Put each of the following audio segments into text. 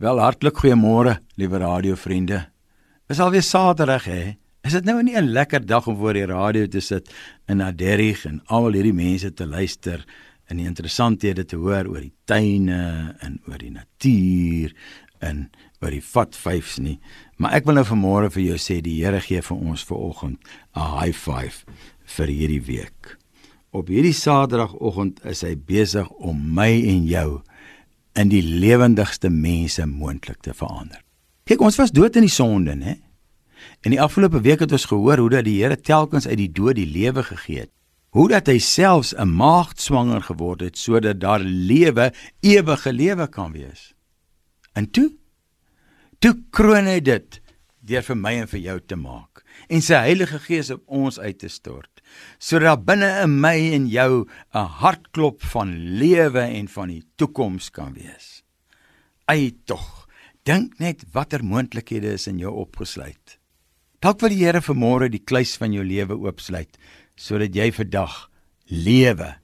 Wel hartlik goeiemôre, liewe radiovriende. Is alweer Saterdag hè? Is dit nou nie 'n lekker dag om voor die radio te sit in Naderrig en al hierdie mense te luister en die interessanthede te hoor oor die tuine en oor die natuur en oor die vat vyfs nie. Maar ek wil nou vanmôre vir jou sê die Here gee vir ons vanoggend 'n high five vir hierdie week. Op hierdie Saterdagoggend is hy besig om my en jou in die lewendigste mense moontlik te verander. Kyk, ons was dood in die sonde, hè? In die afgelope week het ons gehoor hoe dat die Here telkens uit die dood die lewe gegee het. Hoe dat hy selfs 'n maagd swanger geword het sodat daar lewe, ewige lewe kan wees. En toe toe kroon hy dit deur vir my en vir jou te maak en sy Heilige Gees op ons uit te stort sodat binne in my en jou 'n hartklop van lewe en van die toekoms kan wees. Ai tog, dink net watter moontlikhede is in jou opgesluit. Dalk wil die Here vanmôre die kluis van jou lewe oopsluit sodat jy vandag lewe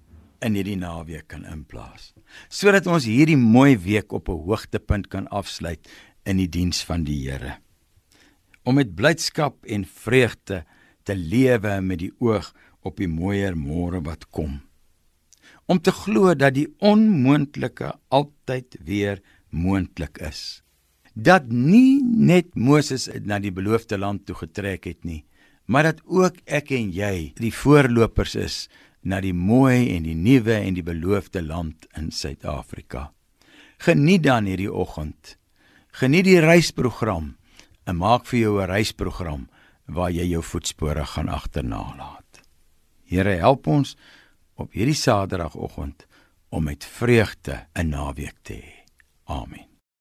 in hierdie naweek kan inplaas. Sodat ons hierdie mooi week op 'n hoogtepunt kan afsluit in die diens van die Here. Om met blydskap en vreugde te lewe met die oog op die mooier môre wat kom. Om te glo dat die onmoontlike altyd weer moontlik is. Dat nie net Moses na die beloofde land toe getrek het nie, maar dat ook ek en jy die voorlopers is na die mooi en die nuwe en die beloofde land in Suid-Afrika. Geniet dan hierdie oggend. Geniet die reisprogram en maak vir jou 'n reisprogram waar jy jou voetspore gaan agternalat. Here help ons op hierdie Saterdagoggend om met vreugde 'n naweek te hê. Amen.